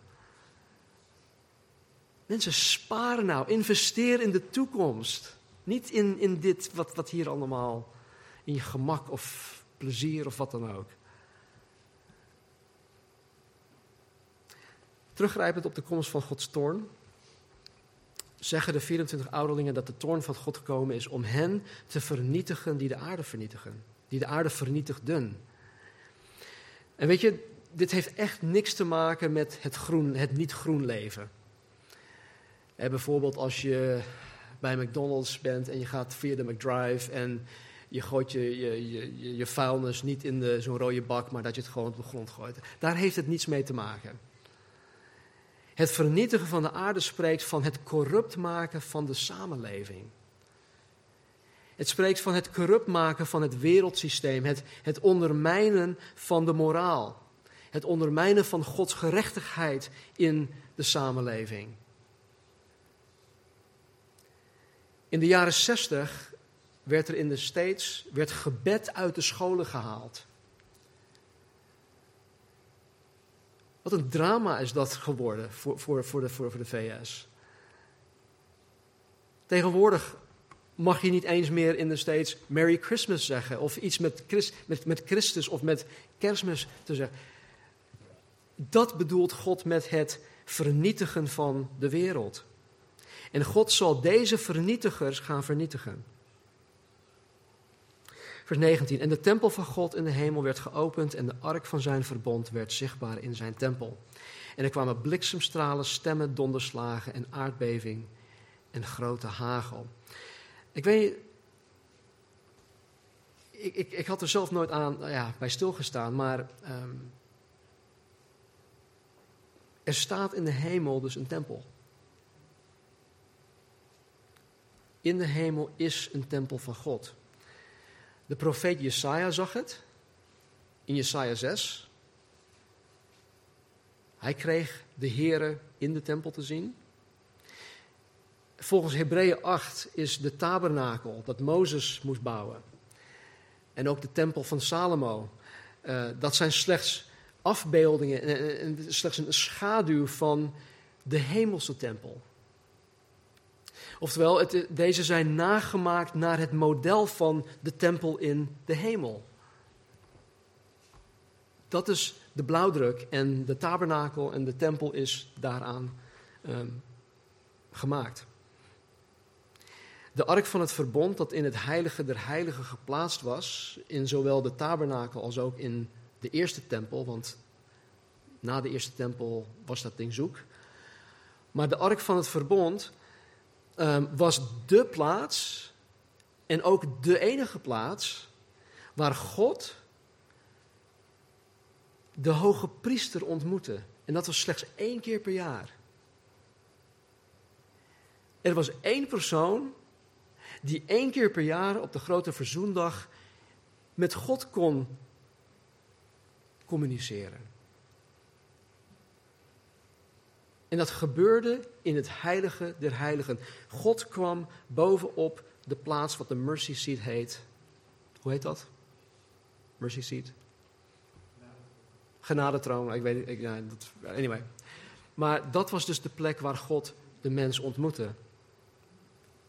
Mensen, sparen nou, investeer in de toekomst. Niet in, in dit wat, wat hier allemaal, in je gemak of plezier of wat dan ook. Teruggrijpend op de komst van Gods toorn, zeggen de 24 ouderlingen dat de toorn van God gekomen is om hen te vernietigen die de aarde vernietigen. Die de aarde vernietigden. En weet je, dit heeft echt niks te maken met het, groen, het niet-groen leven. En bijvoorbeeld als je bij McDonald's bent en je gaat via de McDrive en je gooit je, je, je, je vuilnis niet in zo'n rode bak, maar dat je het gewoon op de grond gooit. Daar heeft het niets mee te maken. Het vernietigen van de aarde spreekt van het corrupt maken van de samenleving. Het spreekt van het corrupt maken van het wereldsysteem, het, het ondermijnen van de moraal, het ondermijnen van Gods gerechtigheid in de samenleving. In de jaren zestig werd er in de States werd gebed uit de scholen gehaald. Wat een drama is dat geworden voor, voor, voor, de, voor, voor de VS. Tegenwoordig mag je niet eens meer in de States Merry Christmas zeggen. Of iets met, Christ, met, met Christus of met kerstmis te zeggen. Dat bedoelt God met het vernietigen van de wereld. En God zal deze vernietigers gaan vernietigen. Vers 19. En de tempel van God in de hemel werd geopend en de ark van zijn verbond werd zichtbaar in zijn tempel. En er kwamen bliksemstralen, stemmen, donderslagen en aardbeving en grote hagel. Ik weet ik, ik, ik had er zelf nooit aan nou ja, bij stilgestaan, maar um, er staat in de hemel dus een tempel. In de hemel is een tempel van God. De profeet Jesaja zag het in Jesaja 6. Hij kreeg de Here in de tempel te zien. Volgens Hebreeën 8 is de tabernakel dat Mozes moest bouwen. En ook de tempel van Salomo. Uh, dat zijn slechts afbeeldingen en, slechts een schaduw van de hemelse tempel. Oftewel, het, deze zijn nagemaakt naar het model van de tempel in de hemel. Dat is de blauwdruk en de tabernakel en de tempel is daaraan um, gemaakt. De ark van het verbond dat in het heilige der heiligen geplaatst was, in zowel de tabernakel als ook in de eerste tempel, want na de eerste tempel was dat ding zoek. Maar de ark van het verbond um, was de plaats en ook de enige plaats waar God de hoge priester ontmoette. En dat was slechts één keer per jaar. Er was één persoon die één keer per jaar op de grote verzoendag met God kon communiceren. En dat gebeurde in het heilige der heiligen. God kwam bovenop de plaats wat de mercy seat heet. Hoe heet dat? Mercy seat? Genadetroon, ik weet ik, dat, anyway. Maar dat was dus de plek waar God de mens ontmoette.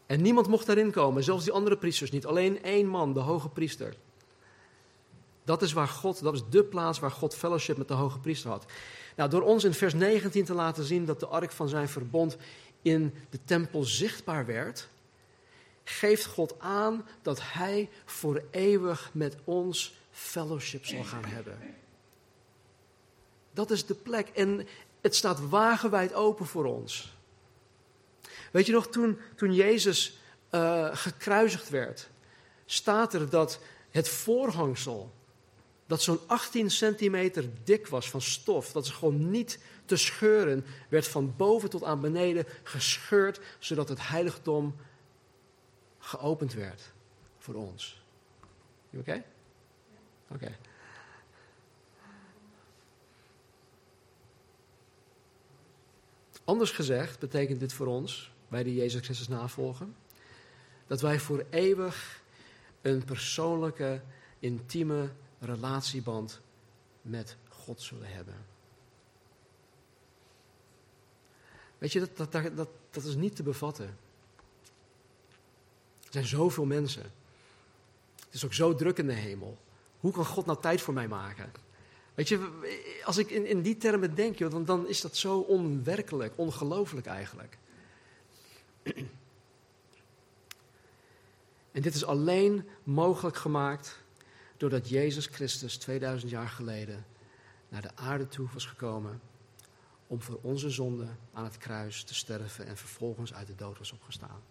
En niemand mocht daarin komen, zelfs die andere priesters niet. Alleen één man, de hoge priester. Dat is waar God, dat is de plaats waar God fellowship met de hoge priester had. Nou, door ons in vers 19 te laten zien dat de ark van zijn verbond in de tempel zichtbaar werd, geeft God aan dat hij voor eeuwig met ons fellowship zal gaan hebben. Dat is de plek en het staat wagenwijd open voor ons. Weet je nog, toen, toen Jezus uh, gekruisigd werd, staat er dat het voorhangsel, dat zo'n 18 centimeter dik was van stof, dat is gewoon niet te scheuren, werd van boven tot aan beneden gescheurd, zodat het heiligdom geopend werd voor ons. Oké? Oké. Anders gezegd betekent dit voor ons wij die Jezus Christus navolgen. Dat wij voor eeuwig een persoonlijke, intieme relatieband met God zullen hebben. Weet je, dat, dat, dat, dat is niet te bevatten. Er zijn zoveel mensen. Het is ook zo druk in de hemel. Hoe kan God nou tijd voor mij maken? Weet je, als ik in, in die termen denk, dan, dan is dat zo onwerkelijk, ongelooflijk eigenlijk. *clears throat* En dit is alleen mogelijk gemaakt doordat Jezus Christus 2000 jaar geleden naar de aarde toe was gekomen om voor onze zonde aan het kruis te sterven en vervolgens uit de dood was opgestaan.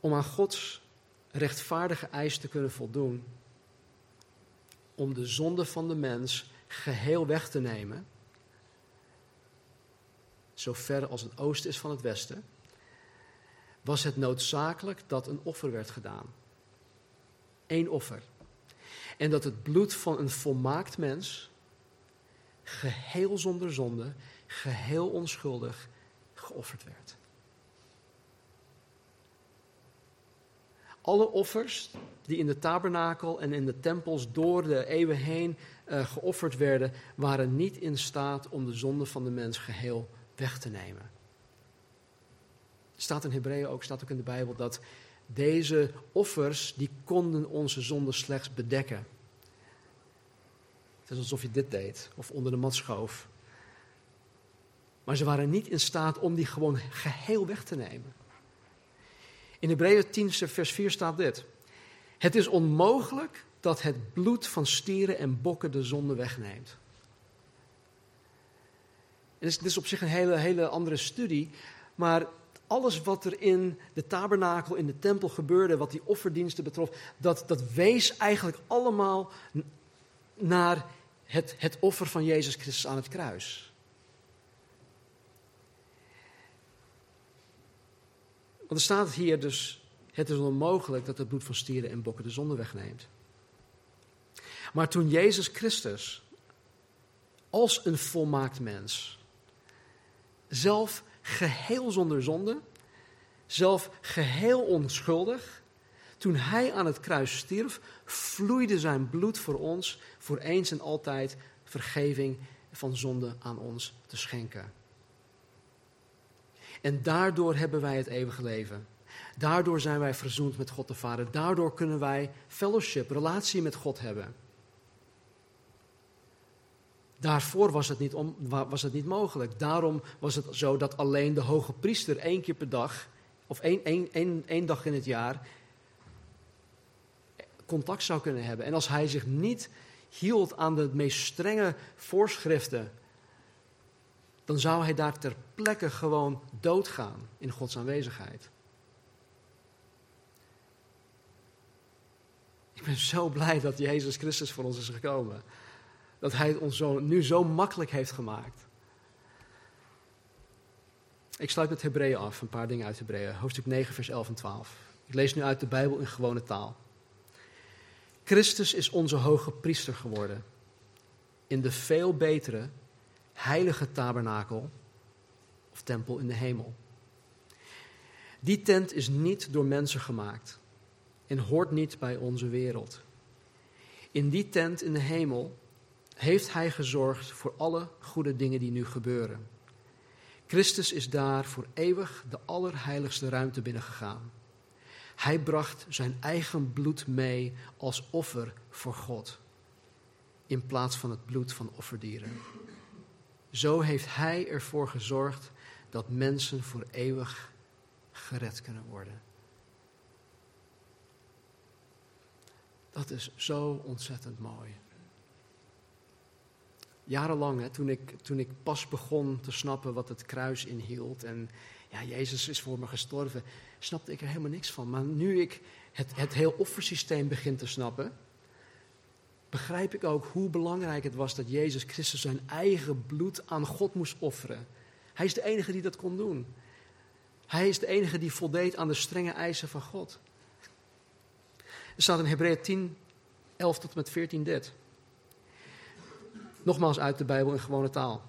Om aan Gods rechtvaardige eis te kunnen voldoen, om de zonde van de mens geheel weg te nemen zo ver als het oosten is van het westen, was het noodzakelijk dat een offer werd gedaan. Eén offer. En dat het bloed van een volmaakt mens, geheel zonder zonde, geheel onschuldig, geofferd werd. Alle offers die in de tabernakel en in de tempels door de eeuwen heen uh, geofferd werden, waren niet in staat om de zonde van de mens geheel weg te nemen. Staat in Hebreeën ook, staat ook in de Bijbel, dat deze offers, die konden onze zonde slechts bedekken. Het is alsof je dit deed, of onder de mat schoof. Maar ze waren niet in staat om die gewoon geheel weg te nemen. In Hebreeën 10, vers 4 staat dit. Het is onmogelijk dat het bloed van stieren en bokken de zonde wegneemt. Dit is, op zich een hele, hele andere studie. Maar alles wat er in de tabernakel, in de tempel gebeurde, wat die offerdiensten betrof, dat, dat wees eigenlijk allemaal naar het, het offer van Jezus Christus aan het kruis. Want er staat hier dus, het is onmogelijk dat het bloed van stieren en bokken de zonde wegneemt. Maar toen Jezus Christus als een volmaakt mens, zelf geheel zonder zonde, zelf geheel onschuldig, toen hij aan het kruis stierf, vloeide zijn bloed voor ons, voor eens en altijd vergeving van zonde aan ons te schenken. En daardoor hebben wij het eeuwige leven. Daardoor zijn wij verzoend met God de Vader. Daardoor kunnen wij fellowship, relatie met God hebben. Daarvoor was het, niet om, was het niet mogelijk. Daarom was het zo dat alleen de hoge priester één keer per dag, of één, één, één, één dag in het jaar, contact zou kunnen hebben. En als hij zich niet hield aan de meest strenge voorschriften, dan zou hij daar ter plekke gewoon doodgaan in Gods aanwezigheid. Ik ben zo blij dat Jezus Christus voor ons is gekomen. Dat Hij het ons zo, nu zo makkelijk heeft gemaakt. Ik sluit met Hebreeën af, een paar dingen uit Hebreeën. Hoofdstuk 9, vers 11 en 12. Ik lees nu uit de Bijbel in gewone taal. Christus is onze hoge priester geworden. In de veel betere, heilige tabernakel of tempel in de hemel. Die tent is niet door mensen gemaakt en hoort niet bij onze wereld. In die tent in de hemel heeft Hij gezorgd voor alle goede dingen die nu gebeuren. Christus is daar voor eeuwig de allerheiligste ruimte binnengegaan. Hij bracht zijn eigen bloed mee als offer voor God, in plaats van het bloed van offerdieren. Zo heeft Hij ervoor gezorgd dat mensen voor eeuwig gered kunnen worden. Dat is zo ontzettend mooi. Jarenlang, hè, toen, ik, toen ik pas begon te snappen wat het kruis inhield en ja, Jezus is voor me gestorven, snapte ik er helemaal niks van. Maar nu ik het, het heel offersysteem begin te snappen, begrijp ik ook hoe belangrijk het was dat Jezus Christus zijn eigen bloed aan God moest offeren. Hij is de enige die dat kon doen. Hij is de enige die voldeed aan de strenge eisen van God. Er staat in Hebreeën 10, 11 tot met 14 dit. Nogmaals uit de Bijbel in gewone taal.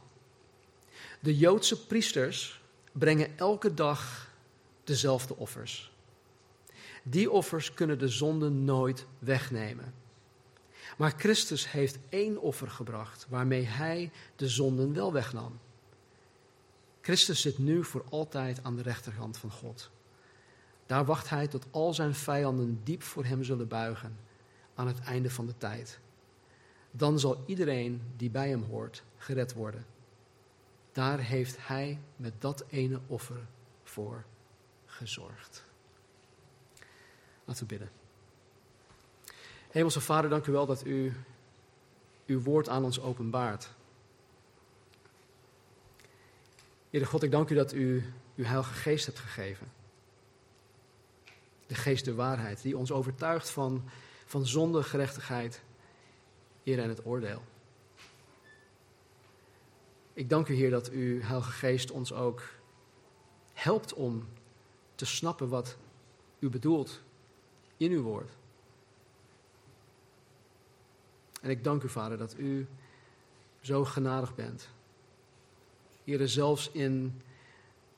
De Joodse priesters brengen elke dag dezelfde offers. Die offers kunnen de zonde nooit wegnemen. Maar Christus heeft één offer gebracht waarmee hij de zonden wel wegnam. Christus zit nu voor altijd aan de rechterhand van God. Daar wacht hij tot al zijn vijanden diep voor hem zullen buigen aan het einde van de tijd. Dan zal iedereen die bij hem hoort gered worden. Daar heeft hij met dat ene offer voor gezorgd. Laten we bidden. Hemelse Vader, dank u wel dat u uw woord aan ons openbaart. Heere God, ik dank u dat u uw Heilige Geest hebt gegeven de geest der waarheid, die ons overtuigt van, van zonde, gerechtigheid, eer en het oordeel. Ik dank u, Heer, dat uw Heilige Geest ons ook helpt om te snappen wat u bedoelt in uw woord. En ik dank u, Vader, dat u zo genadig bent. Heer, zelfs in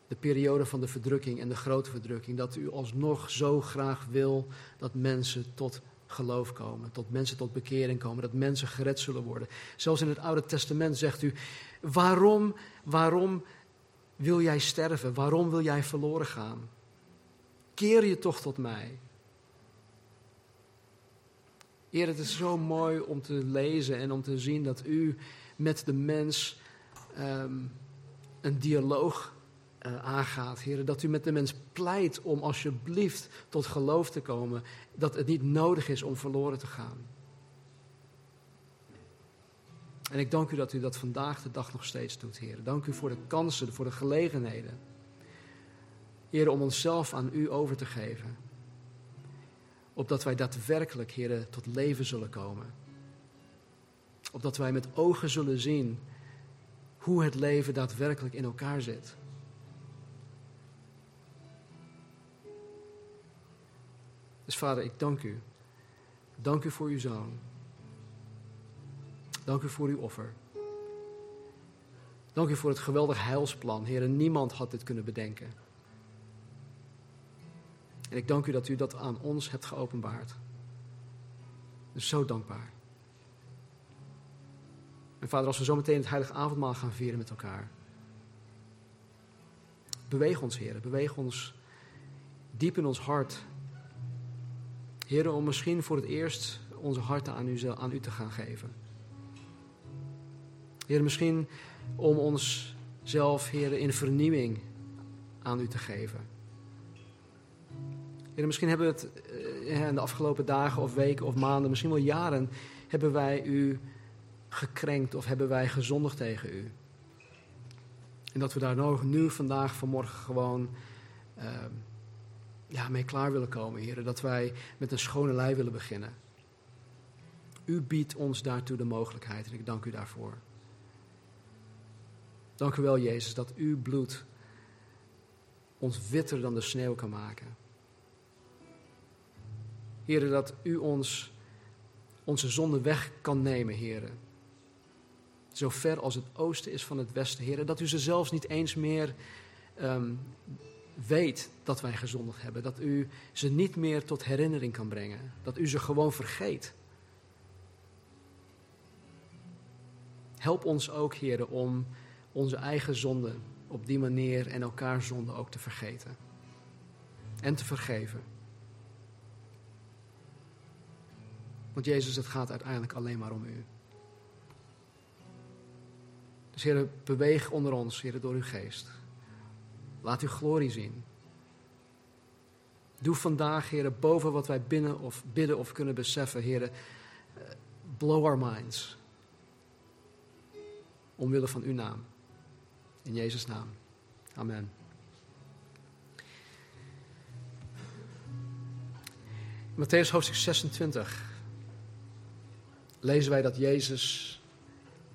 de periode van de verdrukking en de grote verdrukking, dat u alsnog zo graag wil dat mensen tot geloof komen, tot mensen tot bekering komen, dat mensen gered zullen worden. Zelfs in het Oude Testament zegt u, waarom, waarom wil jij sterven? Waarom wil jij verloren gaan? Keer je toch tot mij. Eer, het is zo mooi om te lezen en om te zien dat u met de mens um, een dialoog uh, aangaat, heren. Dat u met de mens pleit om alsjeblieft tot geloof te komen. Dat het niet nodig is om verloren te gaan. En ik dank u dat u dat vandaag de dag nog steeds doet, heren. Dank u voor de kansen, voor de gelegenheden. Heren, om onszelf aan u over te geven. Opdat wij daadwerkelijk, heren, tot leven zullen komen. Opdat wij met ogen zullen zien hoe het leven daadwerkelijk in elkaar zit. Dus vader, ik dank u. Dank u voor uw zoon. Dank u voor uw offer. Dank u voor het geweldig heilsplan. Heer, niemand had dit kunnen bedenken. En ik dank u dat u dat aan ons hebt geopenbaard. Dus zo dankbaar. En vader, als we zo meteen het heilige avondmaal gaan vieren met elkaar. Beweeg ons, Heer. Beweeg ons diep in ons hart. Heer, om misschien voor het eerst onze harten aan u, aan u te gaan geven. Heer, misschien om onszelf, Heer, in vernieuwing aan u te geven. Heer, misschien hebben we het eh, in de afgelopen dagen of weken of maanden, misschien wel jaren, hebben wij u gekrenkt of hebben wij gezondigd tegen u. En dat we daar nu, vandaag, vanmorgen gewoon uh, ja, mee klaar willen komen, heren. Dat wij met een schone lei willen beginnen. U biedt ons daartoe de mogelijkheid en ik dank u daarvoor. Dank u wel, Jezus, dat uw bloed ons witter dan de sneeuw kan maken. Heren, dat u ons onze zonde weg kan nemen, heren. Zo ver als het oosten is van het westen, heren. Dat u ze zelfs niet eens meer um, weet dat wij gezondigd hebben. Dat u ze niet meer tot herinnering kan brengen. Dat u ze gewoon vergeet. Help ons ook, heren, om onze eigen zonden op die manier en elkaar zonden ook te vergeten. En te vergeven. Want Jezus, het gaat uiteindelijk alleen maar om u. Dus Heer, beweeg onder ons, Heer, door uw geest. Laat uw glorie zien. Doe vandaag, Heer, boven wat wij binnen of bidden of kunnen beseffen, Heer, blow our minds. Omwille van uw naam. In Jezus' naam. Amen. Matthäus hoofdstuk 26 lezen wij dat Jezus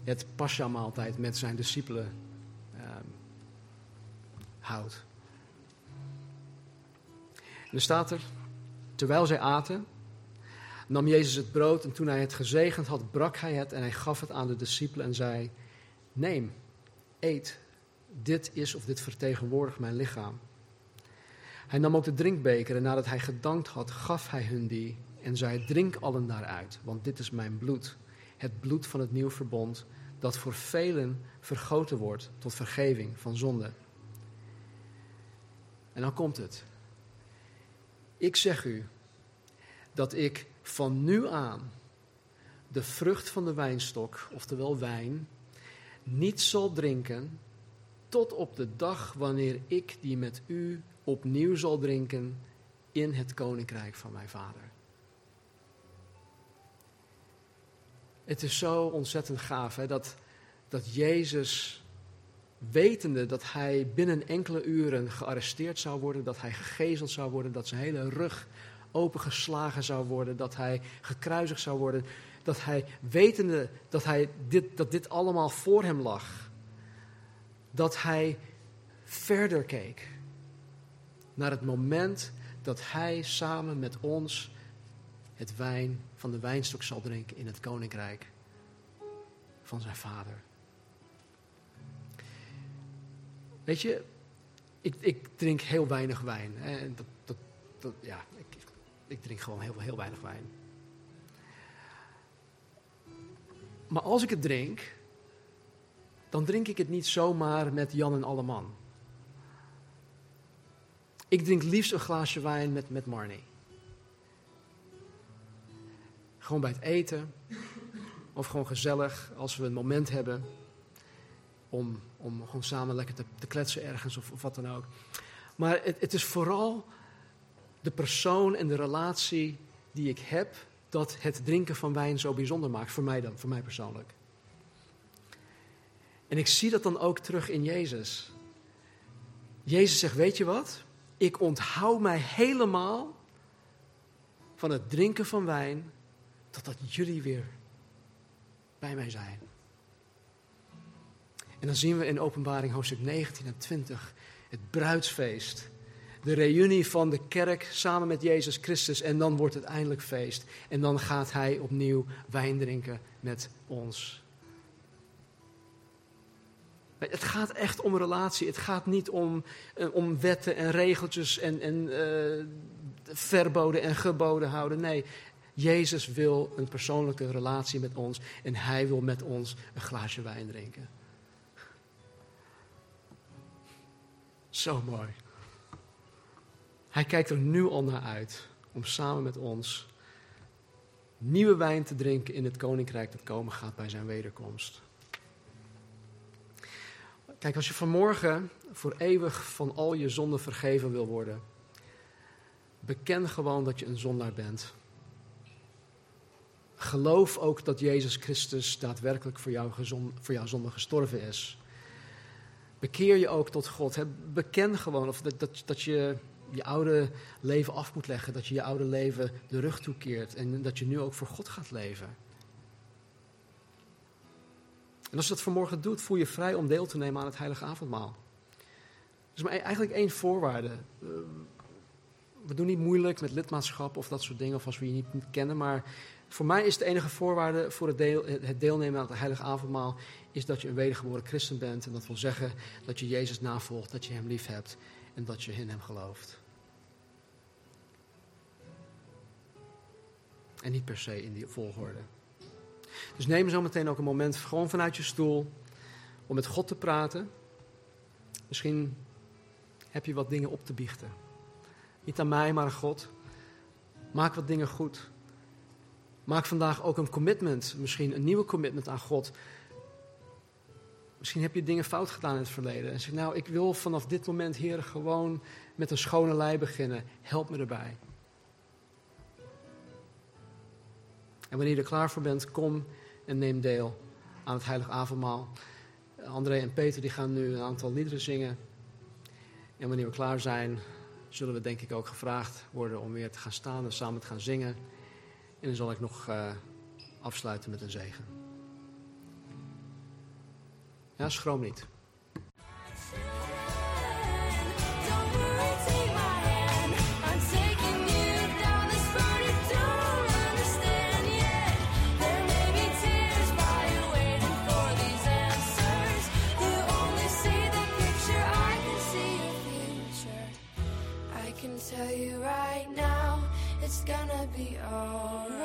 het Pascha-maaltijd met zijn discipelen En er staat er, terwijl zij aten, nam Jezus het brood en toen hij het gezegend had, brak hij het en hij gaf het aan de discipelen en zei, neem, eet, dit is of dit vertegenwoordigt mijn lichaam. Hij nam ook de drinkbeker en nadat hij gedankt had, gaf hij hun die en zei, drink allen daaruit, want dit is mijn bloed, het bloed van het nieuw verbond, dat voor velen vergoten wordt tot vergeving van zonde. En dan komt het. Ik zeg u dat ik van nu aan de vrucht van de wijnstok, oftewel wijn, niet zal drinken tot op de dag wanneer ik die met u opnieuw zal drinken in het koninkrijk van mijn vader. Het is zo ontzettend gaaf hè, dat, dat Jezus, wetende dat hij binnen enkele uren gearresteerd zou worden, dat hij gegezeld zou worden, dat zijn hele rug opengeslagen zou worden, dat hij gekruisigd zou worden, dat hij, wetende dat, hij dit, dat dit allemaal voor hem lag, dat hij verder keek naar het moment dat hij samen met ons het wijn van de wijnstok zal drinken in het koninkrijk van zijn vader. Weet je, ik, ik drink heel weinig wijn. Dat, dat, dat, ja, ik, ik drink gewoon heel, heel weinig wijn. Maar als ik het drink, dan drink ik het niet zomaar met Jan en Alleman. Ik drink liefst een glaasje wijn met, met Marnie. Gewoon bij het eten. Of gewoon gezellig als we een moment hebben om, om gewoon samen lekker te, te kletsen ergens of, of, wat dan ook. Maar het, het is vooral de persoon en de relatie die ik heb dat het drinken van wijn zo bijzonder maakt. Voor mij dan, voor mij persoonlijk. En ik zie dat dan ook terug in Jezus. Jezus zegt, weet je wat? Ik onthoud mij helemaal van het drinken van wijn totdat jullie weer bij mij zijn. En dan zien we in openbaring hoofdstuk 19 en 20 het bruidsfeest. de reunie van de kerk samen met Jezus Christus. En dan wordt het eindelijk feest. En dan gaat Hij opnieuw wijn drinken met ons. Het gaat echt om relatie. Het gaat niet om, eh, om wetten en regeltjes en, en uh, verboden en geboden houden. Nee, Jezus wil een persoonlijke relatie met ons en Hij wil met ons een glaasje wijn drinken. Zo mooi. Hij kijkt er nu al naar uit om samen met ons nieuwe wijn te drinken in het koninkrijk dat komen gaat bij zijn wederkomst. Kijk, als je vanmorgen voor eeuwig van al je zonden vergeven wil worden, beken gewoon dat je een zondaar bent. Geloof ook dat Jezus Christus daadwerkelijk voor, jou voor jouw zonde gestorven is. Bekeer je ook tot God. Beken gewoon of dat, dat, dat je je oude leven af moet leggen. Dat je je oude leven de rug toekeert. En dat je nu ook voor God gaat leven. En als je dat vanmorgen doet, voel je vrij om deel te nemen aan het heilige avondmaal. Er is maar e- eigenlijk één voorwaarde. Eh, we doen niet moeilijk met lidmaatschap of dat soort dingen, of als we je niet kennen. Maar voor mij is de enige voorwaarde voor het, deel, het deelnemen aan het heilige avondmaal... is dat je een wedergeboren christen bent. En dat wil zeggen dat je Jezus navolgt, dat je hem lief hebt en dat je in hem gelooft. En niet per se in die volgorde. Dus neem zo meteen ook een moment gewoon vanuit je stoel om met God te praten. Misschien heb je wat dingen op te biechten. Niet aan mij, maar aan God. Maak wat dingen goed. Maak vandaag ook een commitment, misschien een nieuwe commitment aan God. Misschien heb je dingen fout gedaan in het verleden. En zeg, nou, ik wil vanaf dit moment, Heer, gewoon met een schone lei beginnen. Help me erbij. En wanneer je er klaar voor bent, kom en neem deel aan het heilige avondmaal. André en Peter die gaan nu een aantal liederen zingen. En wanneer we klaar zijn, zullen we denk ik ook gevraagd worden om weer te gaan staan en samen te gaan zingen. En dan zal ik nog uh, afsluiten met een zegen. Ja, schroom niet. tell you right now, it's gonna be alright.